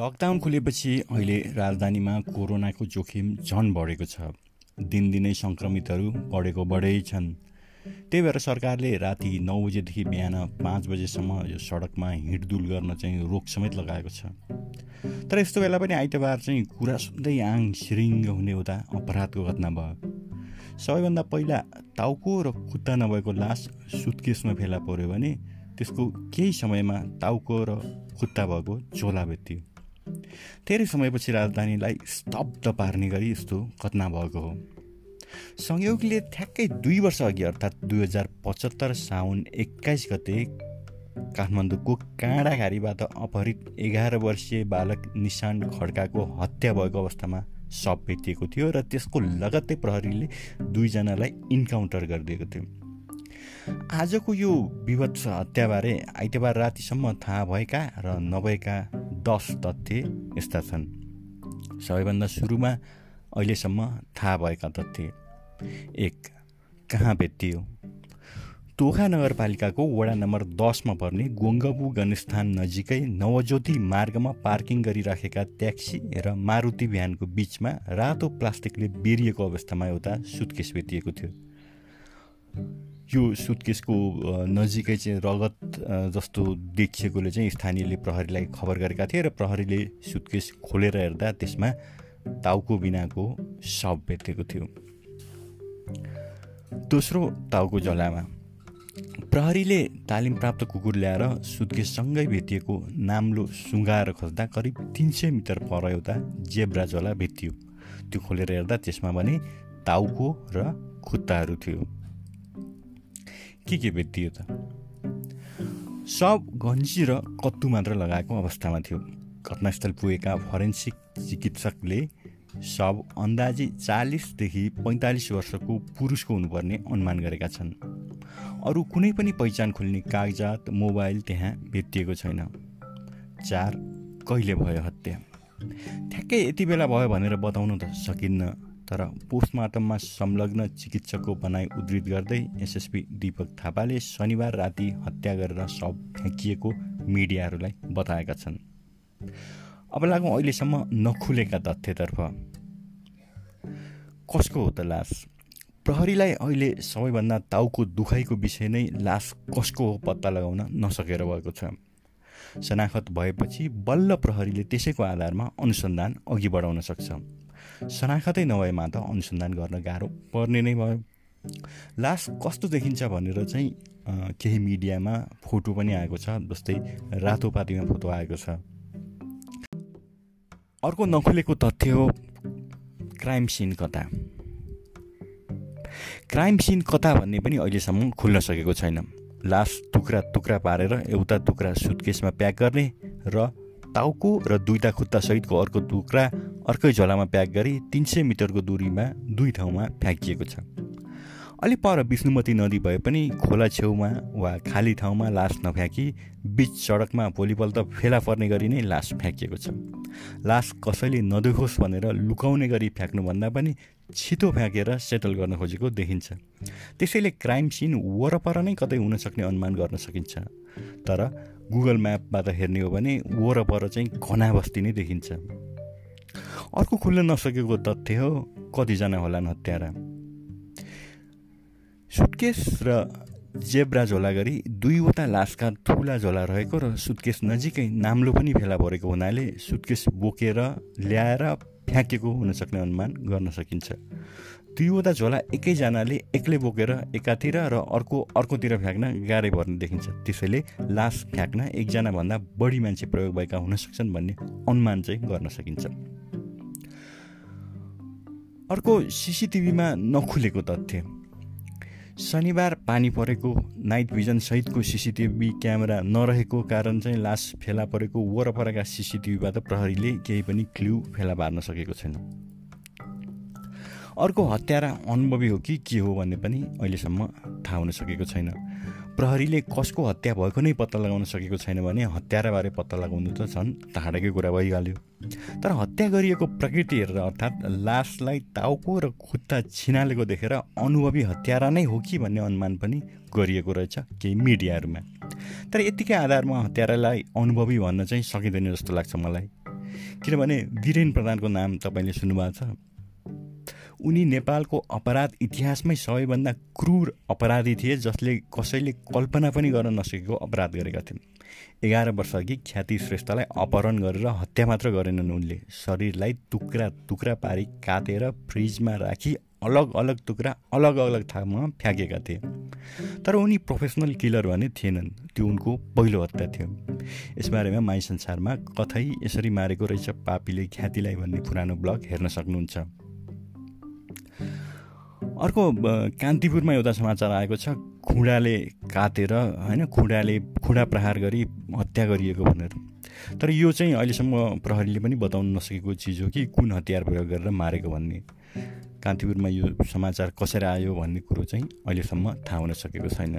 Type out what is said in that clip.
Lockdown खुलेपछि अहिले राजधानीमा कोरोनाको जोखिम झन बढेको छ। दिनदिनै सङ्क्रमितहरू बढेको बढै छन्। त्यही भएर सरकारले राति नौ बजेदेखि बिहान पाँच बजेसम्म यो सडकमा हिँडडुल गर्न चाहिँ रोक समेत लगाएको छ। तर यस्तो बेला पनि आइतबार चाहिँ कुरा सुन्दै आङ सिरिङ्ग हुने हुँदा अपराधको घटना भयो। सबैभन्दा पहिला टाउको र खुट्टा नभएको लास सुत्केसमा फेला पऱ्यो भने त्यसको केही समयमा टाउको र खुट्टा भएको झोला भेटियो। धेरै समयपछि राजधानीलाई स्तब्ध पार्ने गरी यस्तो घटना भएको हो। संयोगले ठ्याक्कै दुई वर्ष अघि अर्थात् दुई हजार पचहत्तर साउन एक्काइस गते काठमाडौँको काँडाघारीबाट अपहरित एघार वर्षीय बालक निशान खड्काको हत्या भएको अवस्थामा सप भेटिएको थियो र त्यसको लगत्तै प्रहरीले दुईजनालाई इन्काउन्टर गरिदिएको थियो। आजको यो विभत्स हत्याबारे आइतबार रातिसम्म थाहा भएका र नभएका दस तथ्य यस्ता छन्। सबैभन्दा सुरुमा अहिलेसम्म थाहा भएका तथ्य एक कहाँ भेटियो? तोखा नगरपालिकाको वडा नम्बर दसमा पर्ने गोङ्गबु गणस्थान नजिकै नवज्योति मार्गमा पार्किङ गरिराखेका ट्याक्सी र मारुति भ्यानको बिचमा रातो प्लास्टिकले बेरिएको अवस्थामा एउटा सुत्केस भेटिएको थियो। यो सुत्केसको नजिकै चाहिँ रगत जस्तो देखिएकोले चाहिँ स्थानीयले प्रहरीलाई खबर गरेका थिए र प्रहरीले सुत्केस खोलेर हेर्दा त्यसमा टाउको बिनाको शव भेटेको थियो। दोस्रो टाउको जलामा प्रहरीले तालिम प्राप्त कुकुर ल्याएर सुत्केससँगै भेटिएको नाम्लो सुँगाएर खोज्दा करिब तिन सय मिटर पर एउटा जेब्रा जला भेटियो। त्यो खोलेर हेर्दा त्यसमा भने टाउको र खुट्टाहरू थियो। के के भेटियो त? सब गन्जी र कत्तु मात्र लगाएको अवस्थामा थियो। घटनास्थल पुगेका फरेन्सिक चिकित्सकले सब अन्दाजी चालिसदेखि पैँतालिस वर्षको पुरुषको हुनुपर्ने अनुमान गरेका छन्। अरू कुनै पनि पहिचान खोल्ने कागजात मोबाइल त्यहाँ भेटिएको छैन। चार कहिले भयो हत्या? ठ्याक्कै यति बेला भयो भनेर बताउनु त सकिन्न। तर पोस्टमार्टममा संलग्न चिकित्सकको भनाइ उद्धित गर्दै एसएसपी दीपक थापाले शनिबार राति हत्या गरेर शव फ्याँकिएको मिडियाहरूलाई बताएका छन्। अब लागौँ अहिलेसम्म नखुलेका तथ्यतर्फ। कसको हो त लास? प्रहरीलाई अहिले सबैभन्दा टाउको दुखाइको विषय नै लास कसको हो पत्ता लगाउन नसकेर भएको छ। शनाखत भएपछि बल्ल प्रहरीले त्यसैको आधारमा अनुसन्धान अघि बढाउन सक्छ। शनाखतै नभएमा त अनुसन्धान गर्न गाह्रो पर्ने नै भयो। लास कस्तो देखिन्छ भनेर चाहिँ केही मिडियामा फोटो पनि आएको छ जस्तै रातोपातीमा फोटो आएको छ। अर्को नखुलेको तथ्य हो क्राइम सिन कता? क्राइम सिन कता भन्ने पनि अहिलेसम्म खुल्न सकेको छैन। लास टुक्रा टुक्रा पारेर एउटा टुक्रा सुटकेसमा प्याक गर्ने र टाउको र दुईवटा खुट्टासहितको अर्को टुक्रा अर्कै झोलामा प्याक गरी तिन सय मिटरको दूरीमा दुई ठाउँमा फ्याँकिएको छ। अलि पर विष्णुमती नदी भए पनि खोला छेउमा वा खाली ठाउँमा लास नफ्याँकी बिच सडकमा भोलिपल्ट फेला पर्ने गरी नै लास फ्याँकिएको छ। लास कसैले नदेखोस् भनेर लुकाउने गरी फ्याँक्नुभन्दा पनि छिटो फ्याँकेर सेटल गर्न खोजेको देखिन्छ। त्यसैले क्राइम सिन वरपर नै कतै हुन सक्ने अनुमान गर्न सकिन्छ। तर गुगल म्यापबाट हेर्ने हो भने वरपर चाहिँ घना बस्ती नै देखिन्छ। अर्को खुल्न नसकेको तथ्य हो कतिजना होलान् हत्यारा। सुटकेस र जेब्रा झोला गरी दुईवटा लासका ठुला झोला रहेको र सुटकेस नजिकै नाम्लो पनि फेला परेको हुनाले सुटकेस बोकेर ल्याएर फ्याँकेको हुनसक्ने अनुमान गर्न सकिन्छ। दुईवटा झोला एकैजनाले एक्लै बोकेर एकातिर र अर्को अर्कोतिर फ्याँक्न गाह्रै पर्ने देखिन्छ। त्यसैले लास फ्याँक्न एकजनाभन्दा बढी मान्छे प्रयोग भएका हुन सक्छन् भन्ने अनुमान चाहिँ गर्न सकिन्छ। अर्को सिसिटिभीमा नखुलेको तथ्य। शनिबार पानी परेको नाइट भिजन सहितको सिसिटिभी क्यामेरा नरहेको कारण चाहिँ लास फेला परेको वरपरका सिसिटिभीबाट प्रहरीले केही पनि क्ल्यु फेला पार्न सकेको छैन। अर्को हत्यारा अनुभवी हो कि के हो भन्ने पनि अहिलेसम्म थाहा हुन सकेको छैन। प्रहरीले कसको हत्या भएको नै पत्ता लगाउन सकेको छैन भने हत्याराबारे पत्ता लगाउनु त झन् टाढाकै कुरा भइहाल्यो। तर हत्या गरिएको प्रकृति हेरेर अर्थात् लासलाई टाउको र खुट्टा छिनालेको देखेर अनुभवी हत्यारा नै हो कि भन्ने अनुमान पनि गरिएको रहेछ केही मिडियाहरूमा। तर यतिकै आधारमा हत्यारालाई अनुभवी भन्न चाहिँ सकिँदैन जस्तो लाग्छ मलाई। किनभने वीरेन प्रधानको नाम तपाईँले सुन्नुभएको छ। उनी नेपालको अपराध इतिहासमै सबैभन्दा क्रूर अपराधी थिए जसले कसैले कल्पना पनि गर्न नसकेको अपराध गरेका थिए एघार वर्षअघि ख्याति श्रेष्ठलाई अपहरण गरेर हत्या मात्र गरेनन् उनले। शरीरलाई टुक्रा टुक्रा पारी काटेर फ्रिजमा राखी अलग अलग टुक्रा अलग अलग ठाउँमा फ्याँकेका थिए। तर उनी प्रोफेसनल किलर भने थिएनन्। त्यो उनको पहिलो हत्या थियो। यसबारेमा माई संसारमा कथै यसरी मारेको रहेछ पापीले ख्यातिलाई भन्ने पुरानो ब्लग हेर्न सक्नुहुन्छ। अर्को कान्तिपुरमा एउटा समाचार आएको छ खुँडाले काटेर होइन खुँडाले खुँडा प्रहार गरी हत्या गरिएको भनेर। तर यो चाहिँ अहिलेसम्म प्रहरीले पनि बताउन नसकेको चिज हो कि कुन हतियार प्रयोग गरेर मारेको भन्ने। कान्तिपुरमा यो समाचार कसरी आयो भन्ने कुरो चाहिँ अहिलेसम्म थाहा हुन सकेको छैन।